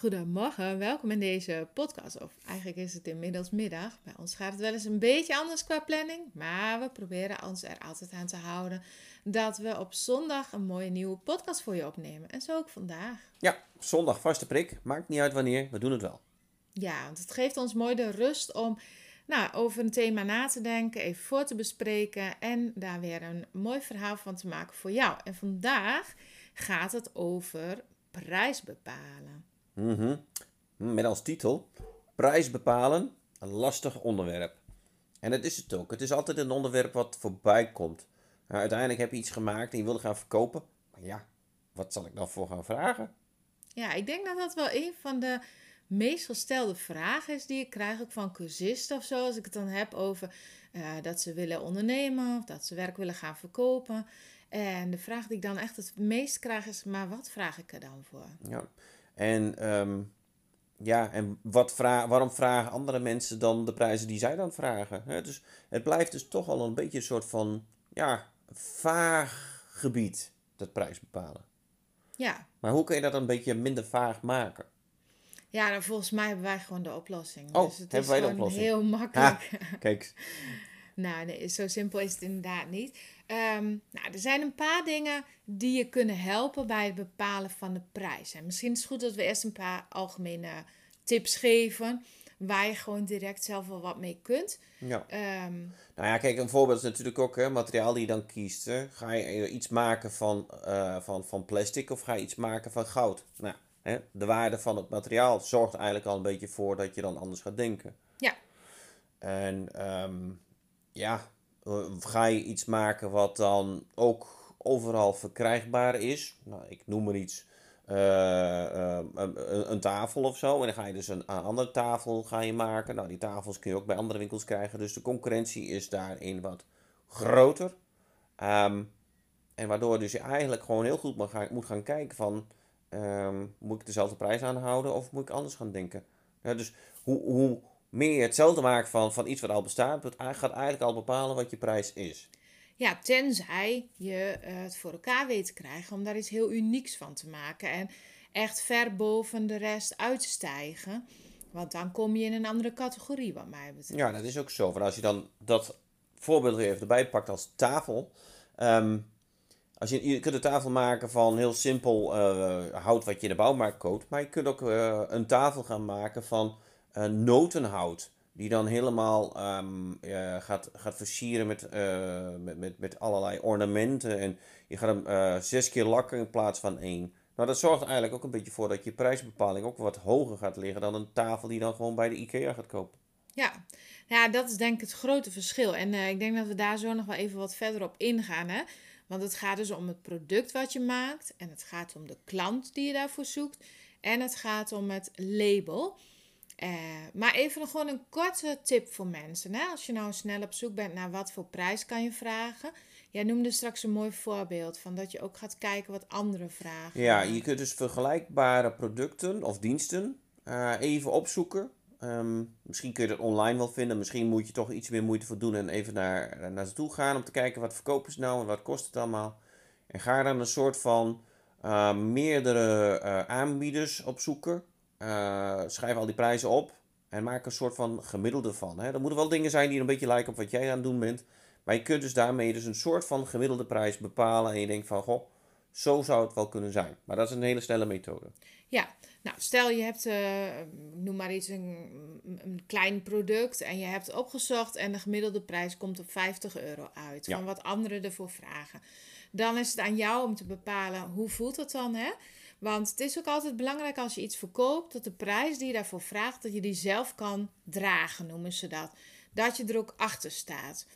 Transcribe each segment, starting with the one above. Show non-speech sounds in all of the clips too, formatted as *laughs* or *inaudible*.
Goedemorgen, welkom in deze podcast. Of eigenlijk is het inmiddels middag. Bij ons gaat het wel eens een beetje anders qua planning. Maar we proberen ons er altijd aan te houden dat we op zondag een mooie nieuwe podcast voor je opnemen. En zo ook vandaag. Ja, zondag vaste prik. Maakt niet uit wanneer, we doen het wel. Ja, want het geeft ons mooi de rust om nou, over een thema na te denken, even voor te bespreken en daar weer een mooi verhaal van te maken voor jou. En vandaag gaat het over prijs bepalen. Mhm. Met als titel: Prijs bepalen, een lastig onderwerp. En dat is het ook. Het is altijd een onderwerp wat voorbij komt. Nou, uiteindelijk heb je iets gemaakt en je wil gaan verkopen. Maar ja, wat zal ik dan voor gaan vragen? Ja, ik denk dat dat wel een van de meest gestelde vragen is die ik krijg ook van cursisten of zo. Als ik het dan heb over eh, dat ze willen ondernemen of dat ze werk willen gaan verkopen. En de vraag die ik dan echt het meest krijg is, maar wat vraag ik er dan voor? Ja. En, ehm, ja, en wat vra waarom vragen andere mensen dan de prijzen die zij dan vragen? Hè? Dus het blijft dus toch al een beetje een soort van ja, vaag gebied, dat prijs bepalen. Ja, Maar hoe kun je dat een beetje minder vaag maken? ja nou, volgens mij hebben wij gewoon de oplossing. Oh, dus het hebben is wij de oplossing? heel makkelijk. Kijk, *laughs* Nou, nee, zo simpel is het inderdaad niet. Ehm, nou, er zijn een paar dingen die je kunnen helpen bij het bepalen van de prijs. En misschien is het goed dat we eerst een paar algemene tips geven. Waar je gewoon direct zelf wel wat mee kunt. ja. Ehm, Nou ja, kijk, een voorbeeld is natuurlijk ook hè, materiaal die je dan kiest. Hè. Ga je eh, iets maken van, eh, van, van plastic of ga je iets maken van goud? Nou, hè, de waarde van het materiaal zorgt eigenlijk al een beetje voor dat je dan anders gaat denken. ja, En ehm, ja, eh, ga je iets maken wat dan ook overal verkrijgbaar is? Nou, ik noem maar iets. eh, eh, een, tafel of zo. En dan ga je dus een, een andere tafel ga je maken. Nou, die tafels kun je ook bij andere winkels krijgen. Dus de concurrentie is daarin wat groter. Ehm, en waardoor dus je eigenlijk gewoon heel goed gaan, moet gaan kijken van... ehm, moet ik dezelfde prijs aanhouden of moet ik anders gaan denken? Ja, dus hoe, hoe meer hetzelfde maakt van, van iets wat al bestaat... het gaat eigenlijk al bepalen wat je prijs is. ja, tenzij je eh, het voor elkaar weet te krijgen om daar iets heel unieks van te maken. En echt ver boven de rest uit te stijgen. Want dan kom je in een andere categorie, wat mij betreft. Ja, dat is ook zo. Van als je dan dat voorbeeld weer even erbij pakt als tafel. ehm, als je, je kunt een tafel maken van heel simpel eh, hout wat je in de bouwmarkt koopt. Maar je kunt ook eh, een tafel gaan maken van eh, notenhout. Die dan helemaal ehm, eh, gaat, gaat versieren met, eh, met, met, met allerlei ornamenten. En je gaat hem zes keer lakken in plaats van één. Nou, dat zorgt eigenlijk ook een beetje voor dat je prijsbepaling ook wat hoger gaat liggen dan een tafel die dan gewoon bij de IKEA gaat kopen. Ja. ja, dat is denk ik het grote verschil. En ik denk dat we daar zo nog wel even wat verder op ingaan. Hè? Want het gaat dus om het product wat je maakt. En het gaat om de klant die je daarvoor zoekt. En het gaat om het label. Eh, maar even nog gewoon een korte tip voor mensen. Hè? Als je nou snel op zoek bent naar wat voor prijs kan je vragen. Jij noemde straks een mooi voorbeeld van dat je ook gaat kijken wat anderen vragen. Ja, je kunt dus vergelijkbare producten of diensten eh, even opzoeken. Ehm, misschien kun je dat online wel vinden. Misschien moet je toch iets meer moeite voor doen en even naar, naar ze toe gaan om te kijken wat verkopen ze nou en wat kost het allemaal. En ga dan een soort van eh, meerdere eh, aanbieders opzoeken. Eh, schrijf al die prijzen op en maak een soort van gemiddelde van. Hè. Er moeten wel dingen zijn die een beetje lijken op wat jij aan het doen bent. Maar je kunt dus daarmee dus een soort van gemiddelde prijs bepalen. En je denkt van, goh, zo zou het wel kunnen zijn. Maar dat is een hele snelle methode. Ja, Nou, stel je hebt, uh, noem maar iets, een, een, klein product en je hebt opgezocht en de gemiddelde prijs komt op 50 euro uit. Van wat anderen ervoor vragen. Dan is het aan jou om te bepalen hoe voelt het dan, hè? Want het is ook altijd belangrijk als je iets verkoopt, dat de prijs die je daarvoor vraagt, dat je die zelf kan dragen, noemen ze dat. Dat je er ook achter staat.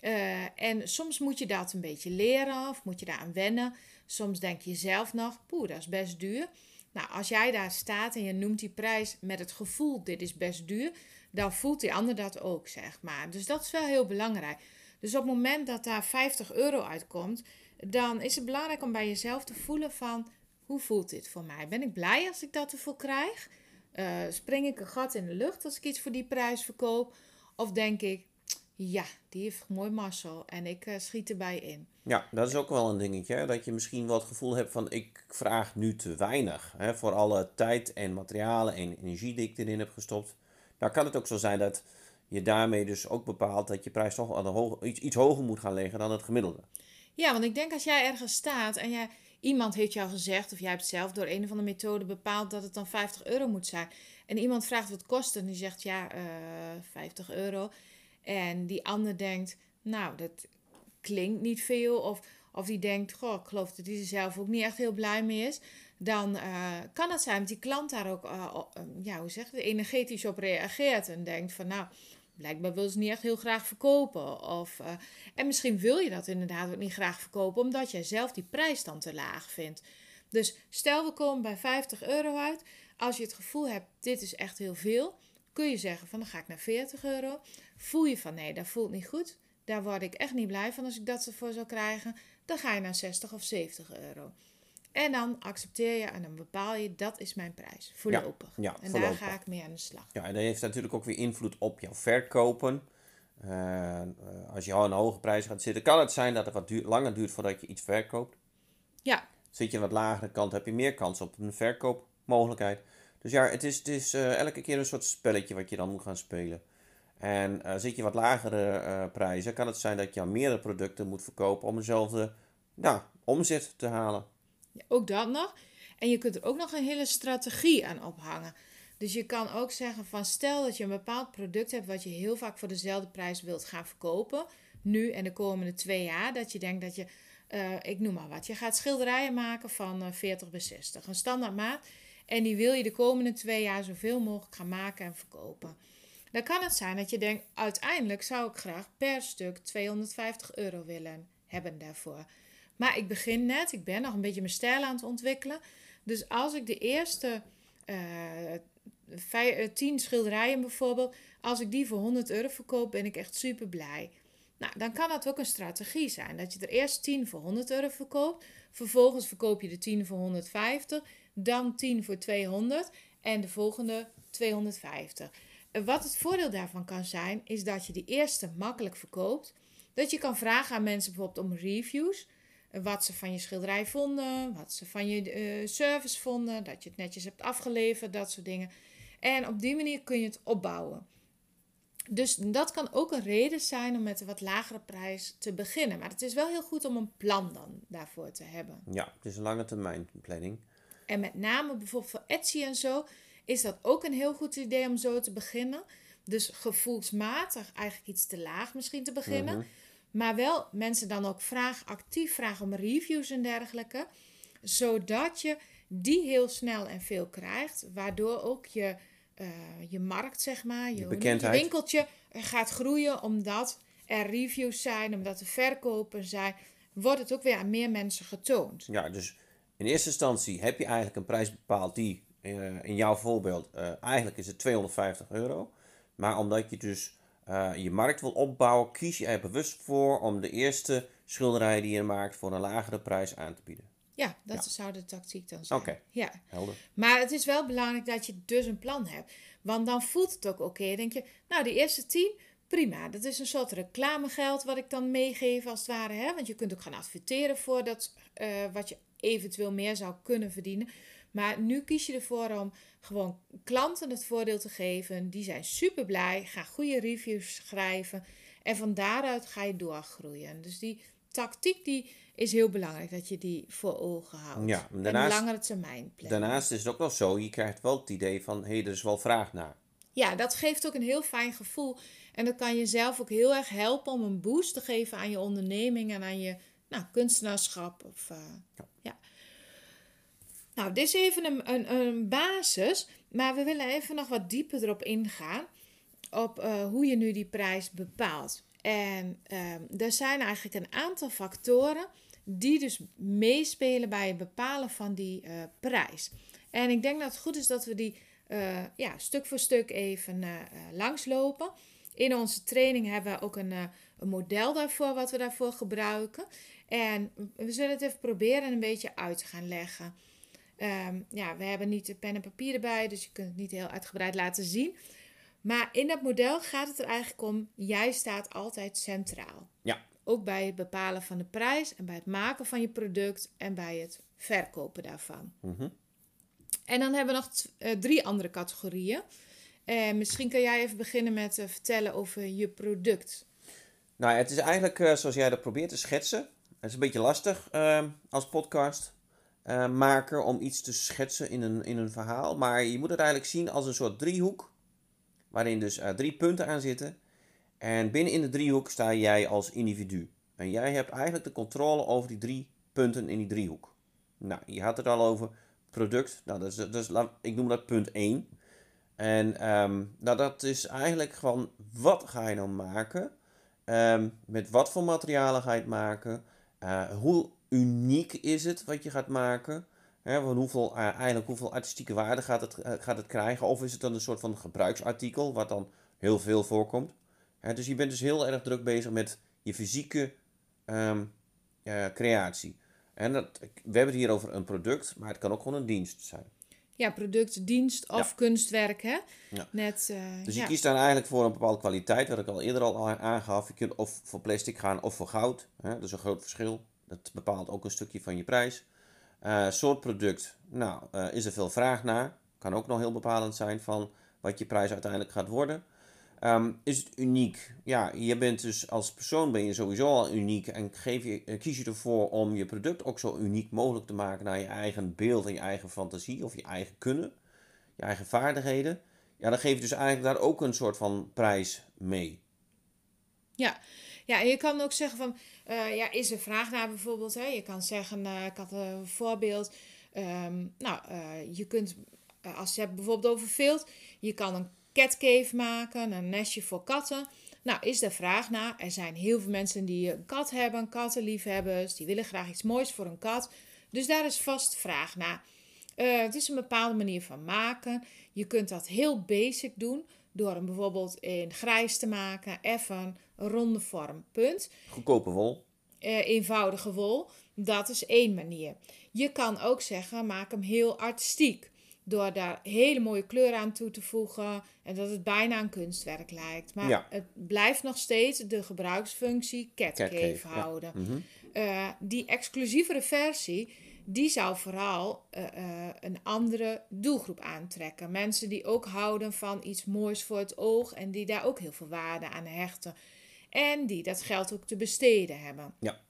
Uh, en soms moet je dat een beetje leren of moet je daaraan wennen. Soms denk je zelf nog, poeh, dat is best duur. Nou, als jij daar staat en je noemt die prijs met het gevoel, dit is best duur, dan voelt die ander dat ook, zeg maar. Dus dat is wel heel belangrijk. Dus op het moment dat daar 50 euro uitkomt, dan is het belangrijk om bij jezelf te voelen van, hoe voelt dit voor mij? Ben ik blij als ik dat ervoor krijg? Uh, spring ik een gat in de lucht als ik iets voor die prijs verkoop? Of denk ik, ja, die heeft mooi Marcel en ik uh, schiet erbij in. Ja, dat is ook wel een dingetje. Dat je misschien wel het gevoel hebt van ik vraag nu te weinig. Hè, voor alle tijd en materialen en energie die ik erin heb gestopt. Nou kan het ook zo zijn dat je daarmee dus ook bepaalt dat je prijs toch aan iets, iets hoger moet gaan liggen dan het gemiddelde. Ja, want ik denk als jij ergens staat en jij, iemand heeft jou gezegd, of jij hebt zelf door een of andere methode bepaald dat het dan 50 euro moet zijn. En iemand vraagt wat kost het en die zegt ja, uh, eh, 50 euro. En die ander denkt, nou, dat klinkt niet veel. Of, of die denkt, goh, ik geloof dat hij er zelf ook niet echt heel blij mee is. Dan uh, kan het zijn dat die klant daar ook, uh, ja, hoe zeg je, energetisch op reageert. En denkt van, nou, blijkbaar wil ze niet echt heel graag verkopen. Of, uh, en misschien wil je dat inderdaad ook niet graag verkopen, omdat jij zelf die prijs dan te laag vindt. Dus stel we komen bij 50 euro uit. Als je het gevoel hebt, dit is echt heel veel, kun je zeggen van dan ga ik naar 40 euro. Voel je van nee, dat voelt niet goed. Daar word ik echt niet blij van als ik dat ervoor zou krijgen. Dan ga je naar 60 of 70 euro. En dan accepteer je en dan bepaal je dat is mijn prijs. Voorlopig. Ja, ja, en daar ga ik mee aan de slag. Ja, en dat heeft natuurlijk ook weer invloed op jouw verkopen. Uh, als je al een hoge prijs gaat zitten, kan het zijn dat het wat duur, langer duurt voordat je iets verkoopt. Ja. Zit je aan wat lagere kant, heb je meer kans op een verkoopmogelijkheid. Dus ja, het is, het is uh, elke keer een soort spelletje wat je dan moet gaan spelen. En uh, zit je wat lagere prijzen, kan het zijn dat je aan meerdere producten moet verkopen om dezelfde nou, omzet te halen. Ook dat nog. En je kunt er ook nog een hele strategie aan ophangen. Dus je kan ook zeggen van stel dat je een bepaald product hebt wat je heel vaak voor dezelfde prijs wilt gaan verkopen. Nu en de komende twee jaar. Dat je denkt dat je, uh, ik noem maar wat, je gaat schilderijen maken van 40 bij 60. Een standaard maat. En die wil je de komende twee jaar zoveel mogelijk gaan maken en verkopen. Dan kan het zijn dat je denkt, uiteindelijk zou ik graag per stuk 250 euro willen hebben daarvoor. Maar ik begin net, ik ben nog een beetje mijn stijl aan het ontwikkelen. Dus als ik de eerste uh, vijf, 10 schilderijen bijvoorbeeld, als ik die voor 100 euro verkoop, ben ik echt super blij. Nou, dan kan dat ook een strategie zijn. Dat je er eerst 10 voor 100 euro verkoopt. Vervolgens verkoop je de 10 voor 150. Dan 10 voor 200. En de volgende 250. Wat het voordeel daarvan kan zijn, is dat je die eerste makkelijk verkoopt. Dat je kan vragen aan mensen bijvoorbeeld om reviews. Wat ze van je schilderij vonden, wat ze van je uh, service vonden, dat je het netjes hebt afgeleverd, dat soort dingen. En op die manier kun je het opbouwen. Dus dat kan ook een reden zijn om met een wat lagere prijs te beginnen. Maar het is wel heel goed om een plan dan daarvoor te hebben. Ja, het is een lange termijn planning. En met name bijvoorbeeld voor Etsy en zo is dat ook een heel goed idee om zo te beginnen. Dus gevoelsmatig eigenlijk iets te laag misschien te beginnen. Mhm. Maar wel mensen dan ook vragen, actief vragen om reviews en dergelijke. Zodat je die heel snel en veel krijgt. Waardoor ook je, uh, je markt, zeg maar, je, je winkeltje gaat groeien. Omdat er reviews zijn, omdat er verkopen zijn. Wordt het ook weer aan meer mensen getoond. Ja, dus in eerste instantie heb je eigenlijk een prijs bepaald die uh, in jouw voorbeeld, uh, eigenlijk is het 250 euro. Maar omdat je dus uh, je markt wil opbouwen, kies je er bewust voor om de eerste schilderij die je maakt voor een lagere prijs aan te bieden. Ja, dat zou de tactiek dan zijn. Oké, ja. helder. Maar het is wel belangrijk dat je dus een plan hebt. Want dan voelt het ook oké. denk je, nou, die eerste tien, prima. Dat is een soort reclamegeld wat ik dan meegeef als het ware. Hè? Want je kunt ook gaan adverteren voor dat, wat je eventueel meer zou kunnen verdienen. Maar nu kies je ervoor om gewoon klanten het voordeel te geven. Die zijn super blij, gaan goede reviews schrijven. En van daaruit ga je doorgroeien. Dus die tactiek die is heel belangrijk dat je die voor ogen houdt. Ja, en daarnaast- langere termijn plan. Daarnaast is het ook nog zo, je krijgt wel het idee van, hé, hey, er is wel vraag naar. Ja, dat geeft ook een heel fijn gevoel. En dat kan je zelf ook heel erg helpen om een boost te geven aan je onderneming en aan je nou, kunstenaarschap. Of, eh, ja. Nou, dit is even een, een, een basis, maar we willen even nog wat dieper erop ingaan. Op eh, hoe je nu die prijs bepaalt. En ehm, er zijn eigenlijk een aantal factoren die dus meespelen bij het bepalen van die eh, prijs. En ik denk dat het goed is dat we die eh, ja, stuk voor stuk even langslopen. In onze training hebben we ook een, een model daarvoor, wat we daarvoor gebruiken. En we zullen het even proberen een beetje uit te gaan leggen. Ehm, ja, we hebben niet de pen en papier erbij, dus je kunt het niet heel uitgebreid laten zien. Maar in dat model gaat het er eigenlijk om, jij staat altijd centraal. Ja. Ook bij het bepalen van de prijs en bij het maken van je product en bij het verkopen daarvan. Mhm. En dan hebben we nog t- eh, drie andere categorieën. En misschien kun jij even beginnen met eh, vertellen over je product. Nou, het is eigenlijk eh, zoals jij dat probeert te schetsen. Het is een beetje lastig eh, als podcast eh, maker om iets te schetsen in een, in een verhaal. Maar je moet het eigenlijk zien als een soort driehoek. Waarin dus eh, drie punten aan zitten. En binnen in de driehoek sta jij als individu. En jij hebt eigenlijk de controle over die drie punten in die driehoek. Nou, je had het al over product. Nou, dat is, dat ik noem dat punt 1. En ehm, nou, dat is eigenlijk gewoon, wat ga je nou maken? Ehm, met wat voor materialen ga je het maken? Eh, hoe uniek is het wat je gaat maken? Hè, van hoeveel, eh, eigenlijk hoeveel artistieke waarde gaat het, eh, gaat het krijgen? Of is het dan een soort van gebruiksartikel, wat dan heel veel voorkomt? Hè, dus je bent dus heel erg druk bezig met je fysieke ehm, eh, creatie. En dat, we hebben het hier over een product, maar het kan ook gewoon een dienst zijn. Ja, product, dienst of Ja. kunstwerk, hè? Ja. Net, eh, Dus je ja. kiest dan eigenlijk voor een bepaalde kwaliteit, wat ik al eerder al aangaf. Je kunt of voor plastic gaan of voor goud. Hè? Dat is een groot verschil. Dat bepaalt ook een stukje van je prijs. Eh, soort product, nou, eh, is er veel vraag naar. Kan ook nog heel bepalend zijn van wat je prijs uiteindelijk gaat worden. Ehm, is het uniek? Ja, je bent dus als persoon ben je sowieso al uniek en geef je, eh, kies je ervoor om je product ook zo uniek mogelijk te maken naar je eigen beeld en je eigen fantasie of je eigen kunnen, je eigen vaardigheden. Ja, dan geef je dus eigenlijk daar ook een soort van prijs mee. Ja. Ja, en je kan ook zeggen van, eh, ja, is er vraag naar bijvoorbeeld? Hè? Je kan zeggen, eh, ik had een voorbeeld. ehm, nou, eh, je kunt, als je hebt bijvoorbeeld over vilt, je kan een catcave maken, een nestje voor katten. Nou, is er vraag naar? Er zijn heel veel mensen die een kat hebben, kattenliefhebbers, die willen graag iets moois voor een kat. Dus daar is vast vraag naar. Het is een bepaalde manier van maken. Je kunt dat heel basic doen door hem bijvoorbeeld in grijs te maken, even een ronde vorm, punt. Goedkope wol. Eh, eenvoudige wol, dat is één manier. Je kan ook zeggen, maak hem heel artistiek. Door daar hele mooie kleuren aan toe te voegen en dat het bijna een kunstwerk lijkt. Maar Ja. het blijft nog steeds de gebruiksfunctie catcave, ja. houden. Mhm. Eh, die exclusievere versie, die zou vooral eh, een andere doelgroep aantrekken. Mensen die ook houden van iets moois voor het oog en die daar ook heel veel waarde aan hechten. En die dat geld ook te besteden hebben. Ja.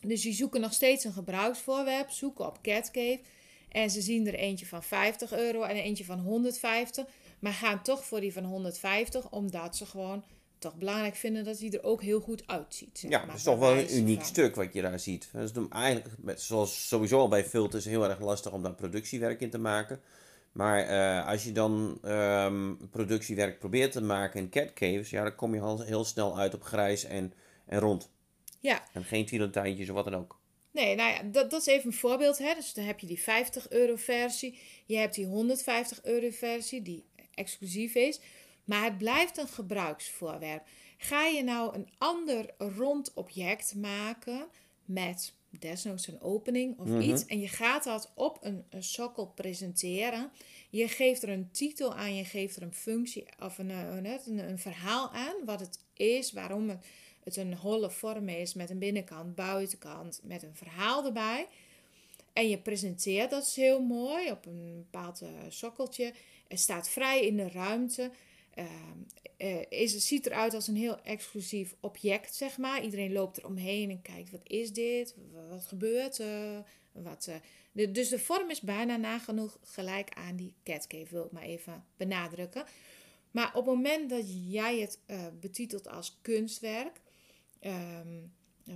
Dus die zoeken nog steeds een gebruiksvoorwerp, zoeken op Catcave. En ze zien er eentje van 50 euro en eentje van 150. Maar gaan toch voor die van 150, omdat ze gewoon toch belangrijk vinden dat hij er ook heel goed uitziet. zeg Ja, maar, dat is toch wel een uniek van. stuk wat je daar ziet. Dat is eigenlijk, zoals sowieso al bij filters, heel erg lastig om daar productiewerk in te maken. Maar eh, als je dan ehm, productiewerk probeert te maken in catcaves, ja, dan kom je al heel snel uit op grijs en, en rond. Ja, En geen filantijntjes of wat dan ook. Nee, nou ja, dat, dat is even een voorbeeld. Hè? Dus dan heb je die 50 euro versie. Je hebt die 150 euro versie die exclusief is. Maar het blijft een gebruiksvoorwerp. Ga je nou een ander rond object maken met desnoods een opening of iets. En je gaat dat op een, een sokkel presenteren. Je geeft er een titel aan, je geeft er een functie of een, eh, een, een verhaal aan. Wat het is, waarom het, het een holle vorm is met een binnenkant, buitenkant, met een verhaal erbij. En je presenteert dat is heel mooi op een bepaald eh, sokkeltje. Het staat vrij in de ruimte. Eh, is, het ziet eruit als een heel exclusief object, zeg maar. Iedereen loopt er omheen en kijkt, wat is dit? Wat, gebeurt er? Wat, eh, de, dus de vorm is bijna nagenoeg gelijk aan die catcave, wil ik maar even benadrukken. Maar op het moment dat jij het eh, betitelt als kunstwerk, ehm,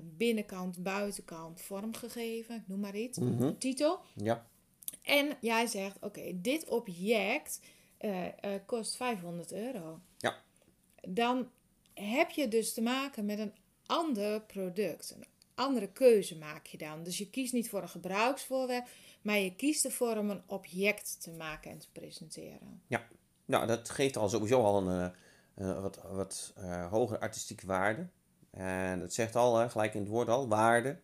binnenkant, buitenkant, vormgegeven, noem maar iets, Mhm. titel. Ja. En jij zegt, oké, dit object eh, eh, kost 500 euro. Ja. Dan heb je dus te maken met een ander product. Een andere keuze maak je dan. Dus je kiest niet voor een gebruiksvoorwerp, maar je kiest ervoor om een object te maken en te presenteren. Nou, dat geeft al sowieso al een eh, wat, wat hogere artistieke waarde. En het zegt al, hè, gelijk in het woord al, waarde.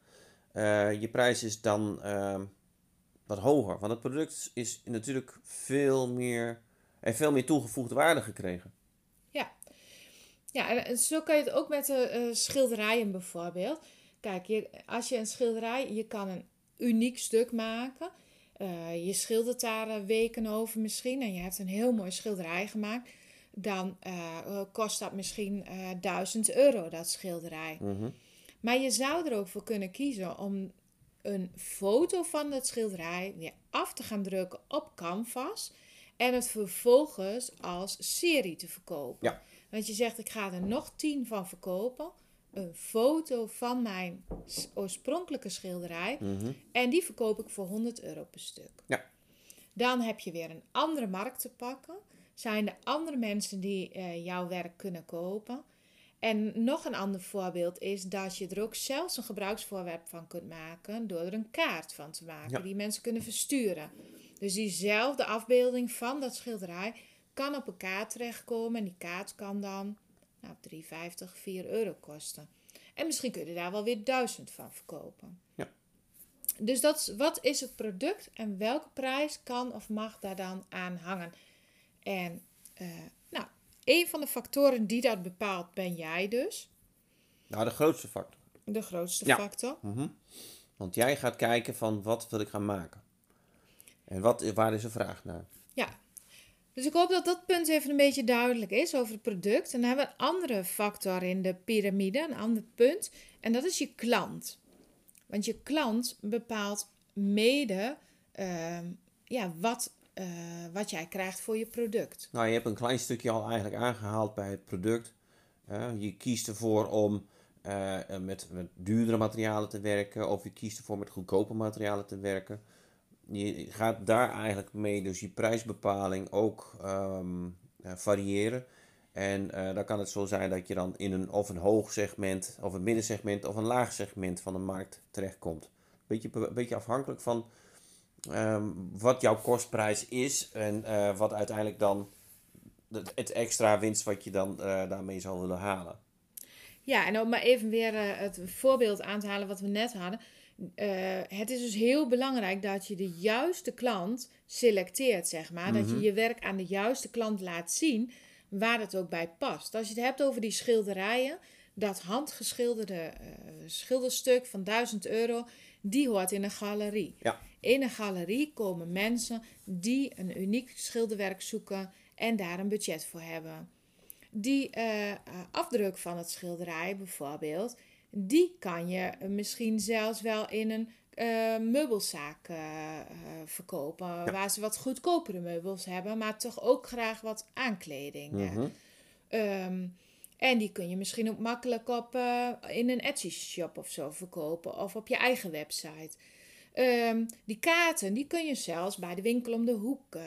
Je prijs is dan ehm, wat hoger. Want het product is natuurlijk veel meer, heeft veel meer toegevoegde waarde gekregen. Ja, en- en zo kan je het ook met de eh, schilderijen bijvoorbeeld. Kijk, je, als je een schilderij, je kan een uniek stuk maken. Eh, je schildert daar eh, weken over misschien en je hebt een heel mooi schilderij gemaakt. Dan eh, eh, kost dat misschien eh 1000 euro, dat schilderij. Mhm. Maar je zou er ook voor kunnen kiezen om een foto van dat schilderij weer af te gaan drukken op canvas. En het vervolgens als serie te verkopen. Ja. Want je zegt, ik ga er nog tien van verkopen. Een foto van mijn oorspronkelijke schilderij. Mhm. En die verkoop ik voor 100 euro per stuk. Ja. Dan heb je weer een andere markt te pakken. Zijn er andere mensen die eh, jouw werk kunnen kopen? En nog een ander voorbeeld is dat je er ook zelfs een gebruiksvoorwerp van kunt maken door er een kaart van te maken Ja. die mensen kunnen versturen. Dus diezelfde afbeelding van dat schilderij kan op een kaart terechtkomen en die kaart kan dan nou, 3,50, 4 euro kosten. En misschien kun je daar wel weer 1000 van verkopen. Ja. Dus dat is, wat is het product en welke prijs kan of mag daar dan aan hangen? En eh, nou, een van de factoren die dat bepaalt ben jij dus. Nou, de grootste factor. De grootste Ja. factor. Mhm. Want jij gaat kijken van wat wil ik gaan maken. En wat, waar is een vraag naar? Ja. Dus ik hoop dat dat punt even een beetje duidelijk is over het product. En dan hebben we een andere factor in de piramide, een ander punt. En dat is je klant. Want je klant bepaalt mede ehm, ja, wat, eh, wat jij krijgt voor je product. Nou, je hebt een klein stukje al eigenlijk aangehaald bij het product. Je kiest ervoor om eh, met, met duurdere materialen te werken, of je kiest ervoor met goedkope materialen te werken. Je gaat daar eigenlijk mee, dus je prijsbepaling ook ehm, eh, variëren. En eh, dan kan het zo zijn dat je dan in een of een hoog segment, of een middensegment, of een laag segment van de markt terechtkomt. Beetje, beetje afhankelijk van ehm, wat jouw kostprijs is en eh, wat uiteindelijk dan het, extra winst wat je dan daarmee zou willen halen. Ja, en om maar even weer het voorbeeld aan te halen wat we net hadden. Eh, het is dus heel belangrijk dat je de juiste klant selecteert, zeg maar. Dat je je werk aan de juiste klant laat zien waar het ook bij past. Als je het hebt over die schilderijen, dat handgeschilderde eh, schilderstuk van 1000 euro, die hoort in een galerie. Ja. In een galerie komen mensen die een uniek schilderwerk zoeken en daar een budget voor hebben. Die eh, afdruk van het schilderij bijvoorbeeld, die kan je misschien zelfs wel in een eh, meubelzaak eh, eh, verkopen. Waar ze wat goedkopere meubels hebben, maar toch ook graag wat aankleding. Ehm, en die kun je misschien ook makkelijk op, in een Etsy shop of zo verkopen. Of op je eigen website. Ehm, die kaarten, die kun je zelfs bij de winkel om de hoek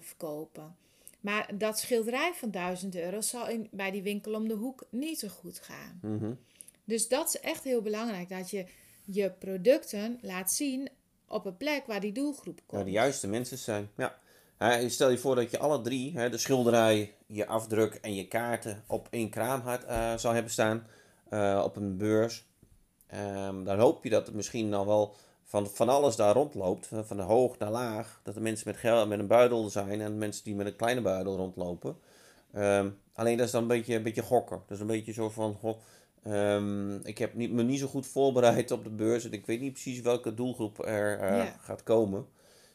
verkopen. Maar dat schilderij van 1000 euro zal in, bij die winkel om de hoek niet zo goed gaan. Mhm. Dus dat is echt heel belangrijk. Dat je je producten laat zien op een plek waar die doelgroep komt. de juiste mensen zijn. Ja. Stel je voor dat je alle drie, de schilderij, je afdruk en je kaarten, op één kraamhart eh zou hebben staan. eh, op een beurs. Ehm, dan hoop je dat er misschien al wel van, van alles daar rondloopt. Van hoog naar laag. Dat er mensen met, geld, met een buidel zijn en mensen die met een kleine buidel rondlopen. Ehm, alleen dat is dan een beetje, een beetje gokken. Dat is een beetje zo van, goh, ehm, ik heb niet, me niet zo goed voorbereid op de beurs. En ik weet niet precies welke doelgroep er eh, gaat komen.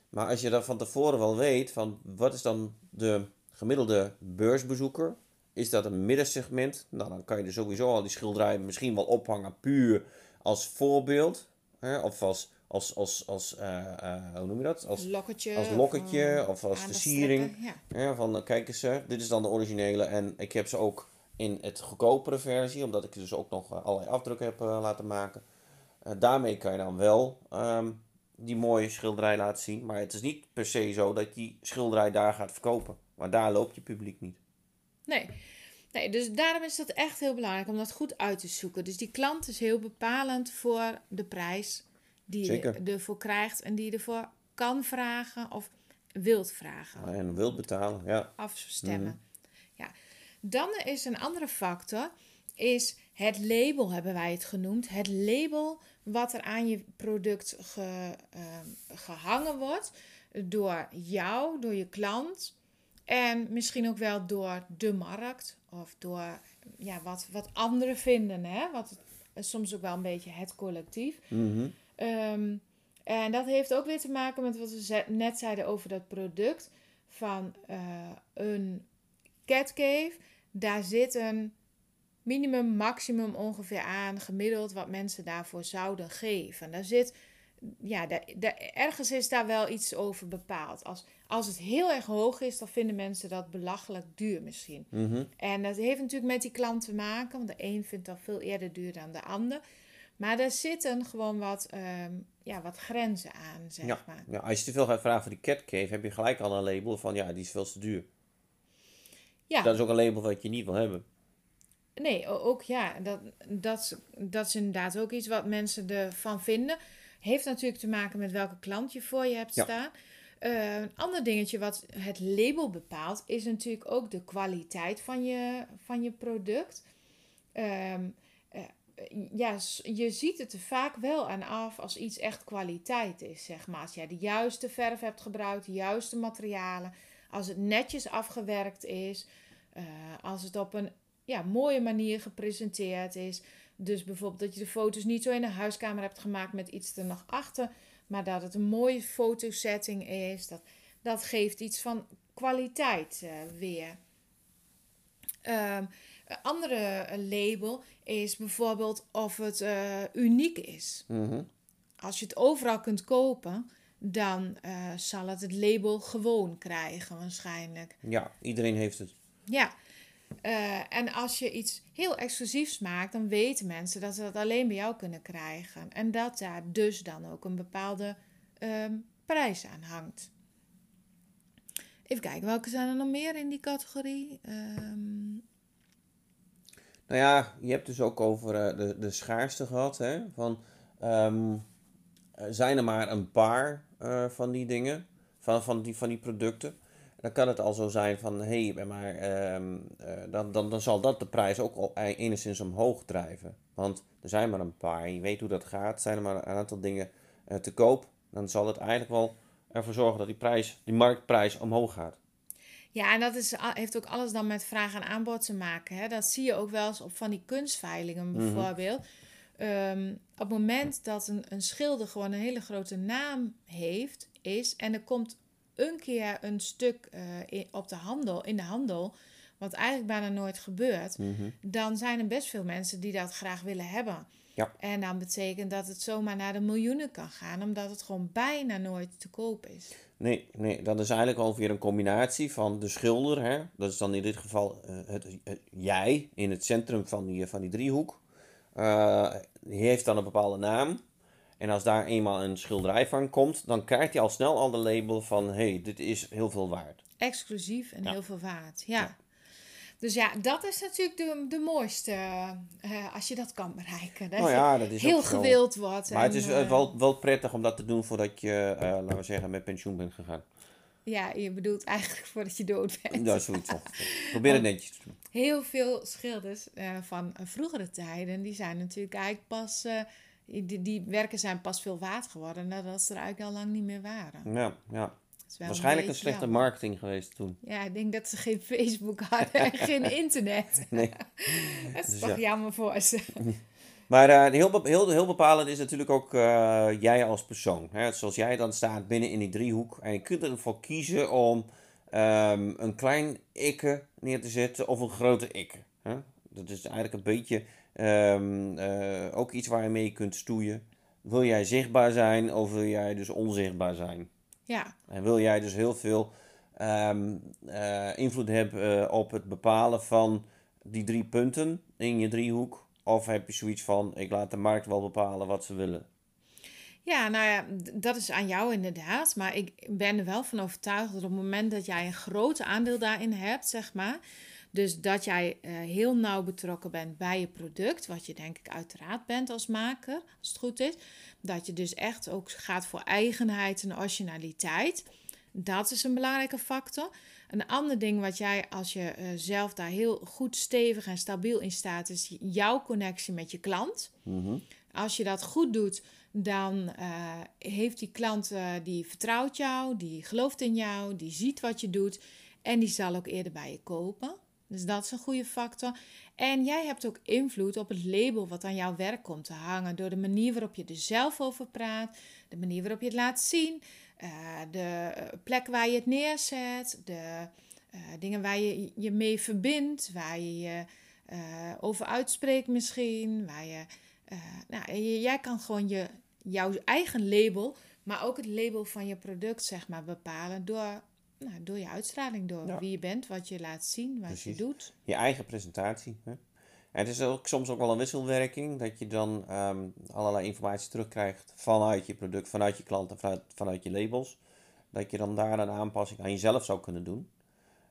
Maar als je dan van tevoren wel weet van wat is dan de gemiddelde beursbezoeker, is dat een middensegment. Nou, dan kan je er sowieso al die schilderij misschien wel ophangen puur als voorbeeld. Hè? Of als, als, als, als eh, eh, hoe noem je dat? Als, lokketje. als lokketje of, of als versiering. Ja. Ja, van kijk eens, dit is dan de originele. En ik heb ze ook in het goedkopere versie, omdat ik dus ook nog eh, allerlei afdrukken heb eh, laten maken. Eh, daarmee kan je dan wel ehm, die mooie schilderij laten zien. Maar het is niet per se zo dat die schilderij daar gaat verkopen. Maar daar loopt je publiek niet. Nee. nee, dus daarom is dat echt heel belangrijk om dat goed uit te zoeken. Dus die klant is heel bepalend voor de prijs die Zeker. je ervoor krijgt en die je ervoor kan vragen of wilt vragen. En wilt betalen, ja. afstemmen. Mhm. Ja. Dan is een andere factor, is het label hebben wij het genoemd. Het label wat er aan je product ge- ehm, gehangen wordt door jou, door je klant en misschien ook wel door de markt of door ja, wat, wat anderen vinden. Hè? Wat soms ook wel een beetje het collectief. Mhm. Ehm, en dat heeft ook weer te maken met wat we net zeiden over dat product. Van eh, een catcave, daar zit een minimum, maximum ongeveer aan, gemiddeld wat mensen daarvoor zouden geven. Daar zit, ja, daar, daar- ergens is daar wel iets over bepaald. Als, als het heel erg hoog is, dan vinden mensen dat belachelijk duur misschien. Mhm. En dat heeft natuurlijk met die klant te maken, want de een vindt dat veel eerder duur dan de ander. Maar er zitten gewoon wat, ehm, ja, wat grenzen aan, zeg Ja. maar. ja, als je te veel gaat vragen voor die catcave, heb je gelijk al een label van ja, die is veel te duur. Ja, Dat is ook een label wat je niet wil hebben. nee, ook ja, dat, dat, is- dat is inderdaad ook iets wat mensen ervan vinden. Heeft natuurlijk te maken met welke klant je voor je hebt Ja. staan. Eh, een ander dingetje wat het label bepaalt, is natuurlijk ook de kwaliteit van je, van je product. Ehm, eh, ja, je ziet het er vaak wel aan af als iets echt kwaliteit is, zeg maar. Als jij de juiste verf hebt gebruikt, de juiste materialen, als het netjes afgewerkt is, eh, als het op een ja, mooie manier gepresenteerd is. Dus bijvoorbeeld dat je de foto's niet zo in de huiskamer hebt gemaakt met iets er nog achter, maar dat het een mooie fotosetting is. Dat, dat geeft iets van kwaliteit eh, weer. Ehm, een andere eh, label is bijvoorbeeld of het uniek is. Mhm. Als je het overal kunt kopen, dan eh, zal het het label gewoon krijgen waarschijnlijk. Ja, iedereen heeft het. Ja, Eh, en als je iets heel exclusiefs maakt, dan weten mensen dat ze dat alleen bij jou kunnen krijgen. En dat daar dus dan ook een bepaalde ehm, prijs aan hangt. Even kijken, welke zijn er nog meer in die categorie? Ehm, Nou ja, je hebt dus ook over eh, de, de schaarste gehad. Hè? Van, ehm, eh, zijn er maar een paar eh, van die dingen, van, van, die, van die producten. Dan kan het al zo zijn van, hé, hey, maar ehm, eh, dan, dan, dan zal dat de prijs ook al e- enigszins omhoog drijven. Want er zijn maar een paar je weet hoe dat gaat. Zijn er maar een aantal dingen eh, te koop, dan zal het eigenlijk wel ervoor zorgen dat die, prijs, die marktprijs omhoog gaat. Ja, en dat is, heeft ook alles dan met vraag en aanbod te maken. Hè? Dat zie je ook wel eens op van die kunstveilingen bijvoorbeeld. Ehm, op het moment dat een, een schilder gewoon een hele grote naam heeft, is, en er komt een keer een stuk eh, in, op de handel, in de handel, wat eigenlijk bijna nooit gebeurt, dan zijn er best veel mensen die dat graag willen hebben. Ja. En dan betekent dat het zomaar naar de miljoenen kan gaan, omdat het gewoon bijna nooit te koop is. Nee, nee, dat is eigenlijk alweer een combinatie van de schilder, hè? dat is dan in dit geval eh, het, het- jij in het centrum van die, van die driehoek. Eh, die heeft dan een bepaalde naam. En als daar eenmaal een schilderij van komt, dan krijgt hij al snel al de label van hé, hey, dit is heel veel waard. exclusief en Ja. heel veel waard. Ja. Dus ja, dat is natuurlijk de, de mooiste eh, als je dat kan bereiken. Dat Nou ja, dat is heel gewild wordt. Maar het is eh, wel, wel prettig om dat te doen voordat je, laten we zeggen, met pensioen bent gegaan. Ja, je bedoelt eigenlijk *laughs* voordat je dood bent. Dat is zoiets. Probeer het netjes te doen. Heel veel schilders eh, van vroegere tijden, die zijn natuurlijk eigenlijk pas... eh, die, die werken zijn pas veel waard geworden nadat ze er eigenlijk al lang niet meer waren. Ja, ja. Waarschijnlijk een slechte jammer. marketing geweest toen. Ja, ik denk dat ze geen Facebook hadden en geen *laughs* internet. Nee. *laughs* Dat is Dus toch ja. jammer voor ze. Maar eh, heel, heel, heel bepalend is natuurlijk ook eh, jij als persoon. Hè? Zoals jij dan staat binnen in die driehoek. En je kunt ervoor kiezen om ehm, een klein ikke neer te zetten of een grote ikke. Hè? Dat is eigenlijk een beetje ehm, eh, ook iets waar je mee kunt stoeien. Wil jij zichtbaar zijn of wil jij dus onzichtbaar zijn? Ja, En wil jij dus heel veel ehm, eh, invloed hebben op het bepalen van die drie punten in je driehoek? Of heb je zoiets van, ik laat de markt wel bepalen wat ze willen? Ja, nou ja, dat is aan jou inderdaad. Maar ik ben er wel van overtuigd dat op het moment dat jij een groot aandeel daarin hebt, zeg maar. Dus dat jij eh, heel nauw betrokken bent bij je product, wat je denk ik uiteraard bent als maker, als het goed is. Dat je dus echt ook gaat voor eigenheid en originaliteit. Dat is een belangrijke factor. Een ander ding wat jij, als je eh, zelf daar heel goed stevig en stabiel in staat, is jouw connectie met je klant. Mhm. Als je dat goed doet, dan eh, heeft die klant, eh, die vertrouwt jou, die gelooft in jou, die ziet wat je doet en die zal ook eerder bij je kopen. Dus dat is een goede factor. En jij hebt ook invloed op het label wat aan jouw werk komt te hangen. Door de manier waarop je er zelf over praat, de manier waarop je het laat zien, eh, de eh, plek waar je het neerzet, de eh, dingen waar je je mee verbindt, waar je je over uitspreekt misschien, waar je nou, jij kan gewoon je, jouw eigen label, maar ook het label van je product, zeg maar, bepalen door, nou, door je uitstraling, door Ja. wie je bent, wat je laat zien, wat Precies. je doet. Je eigen presentatie. Hè? En het is ook soms ook wel een wisselwerking, dat je dan ehm, allerlei informatie terugkrijgt vanuit je product, vanuit je klanten, vanuit, vanuit je labels. Dat je dan daar een aanpassing aan jezelf zou kunnen doen.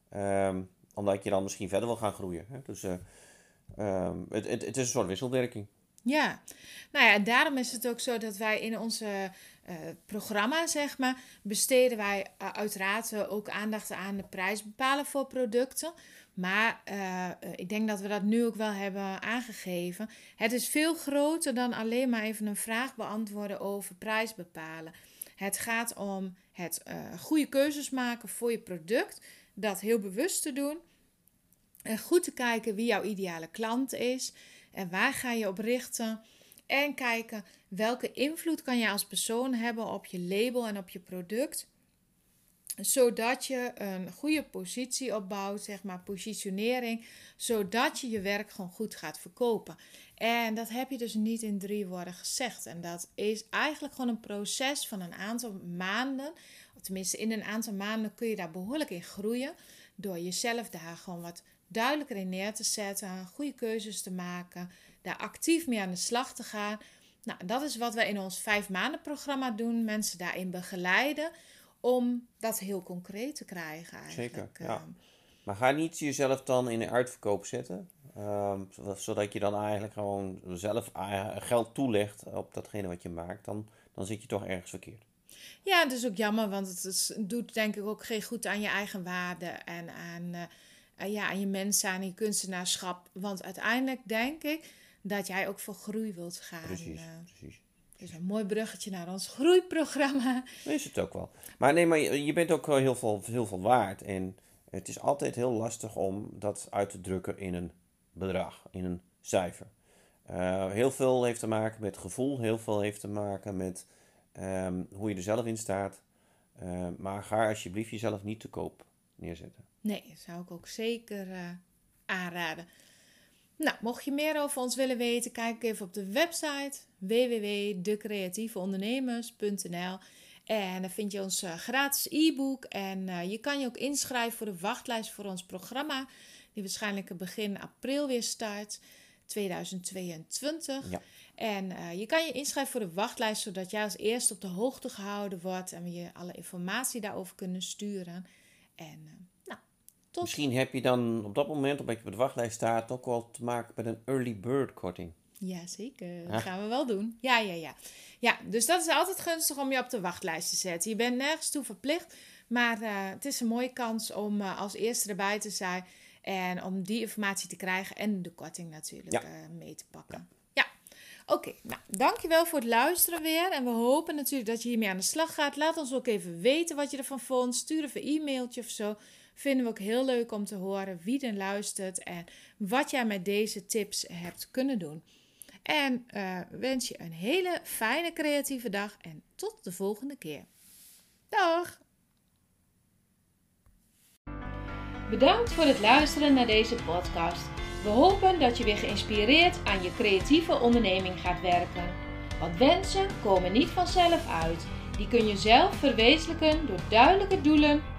Ehm, omdat je dan misschien verder wil gaan groeien. Hè? Dus eh, ehm, het, het, het is een soort wisselwerking. Ja, nou ja, daarom is het ook zo dat wij in onze eh, programma, zeg maar, besteden wij eh, uiteraard eh, ook aandacht aan de prijs bepalen voor producten. Maar ik denk dat we dat nu ook wel hebben aangegeven. Het is veel groter dan alleen maar even een vraag beantwoorden over prijs bepalen. Het gaat om het goede keuzes maken voor je product, dat heel bewust te doen. En goed te kijken wie jouw ideale klant is en waar ga je op richten. En kijken welke invloed kan je als persoon hebben op je label en op je product. Zodat je een goede positie opbouwt, zeg maar positionering. Zodat je je werk gewoon goed gaat verkopen. En dat heb je dus niet in drie woorden gezegd. En dat is eigenlijk gewoon een proces van een aantal maanden. Tenminste, in een aantal maanden kun je daar behoorlijk in groeien. Door jezelf daar gewoon wat duidelijker in neer te zetten. Goede keuzes te maken. Daar actief mee aan de slag te gaan. Nou, dat is wat we in ons vijf maanden programma doen. Mensen daarin begeleiden. Om dat heel concreet te krijgen eigenlijk. Zeker, ja. Ehm, Maar ga niet jezelf dan in de uitverkoop zetten. ehm, zodat- je dan eigenlijk gewoon zelf eh, geld toelegt op datgene wat je maakt. Dan, dan zit je toch ergens verkeerd. Ja, het is ook jammer, want het is, doet denk ik ook geen goed aan je eigen waarde en aan, eh, eh, ja, aan je mensen, aan je kunstenaarschap. Want uiteindelijk denk ik dat jij ook voor groei wilt gaan. Precies, eh. precies. dus een mooi bruggetje naar ons groeiprogramma. Dat *laughs* is het ook wel. Maar nee, maar je, je bent ook heel veel, heel veel waard. En het is altijd heel lastig om dat uit te drukken in een bedrag, in een cijfer. Eh, heel veel heeft te maken met gevoel, heel veel heeft te maken met ehm, hoe je er zelf in staat. Eh, maar ga alsjeblieft jezelf niet te koop neerzetten. Nee, zou ik ook zeker aanraden. Nou, mocht je meer over ons willen weten, kijk even op de website www.decreatieveondernemers.nl en dan vind je ons eh, gratis e-book en eh, je kan je ook inschrijven voor de wachtlijst voor ons programma, die waarschijnlijk begin april weer start, 2022. Ja. En eh, je kan je inschrijven voor de wachtlijst, zodat jij als eerste op de hoogte gehouden wordt en we je alle informatie daarover kunnen sturen. En tot Misschien heb je dan op dat moment, omdat je op de wachtlijst staat, ook wel te maken met een early bird korting. Jazeker, dat Ah. gaan we wel doen. Ja, ja, ja. Ja, dus dat is altijd gunstig om je op de wachtlijst te zetten. Je bent nergens toe verplicht, maar eh, het is een mooie kans om eh, als eerste erbij te zijn en om die informatie te krijgen en de korting natuurlijk Ja. eh, mee te pakken. Ja, oké. nou, dankjewel voor het luisteren weer en we hopen natuurlijk dat je hiermee aan de slag gaat. Laat ons ook even weten wat je ervan vond. Stuur even een e-mailtje of zo. Vinden we ook heel leuk om te horen wie er luistert en wat jij met deze tips hebt kunnen doen. En eh, wens je een hele fijne creatieve dag en tot de volgende keer. Dag! Bedankt voor het luisteren naar deze podcast. We hopen dat je weer geïnspireerd aan je creatieve onderneming gaat werken. Want wensen komen niet vanzelf uit. Die kun je zelf verwezenlijken door duidelijke doelen,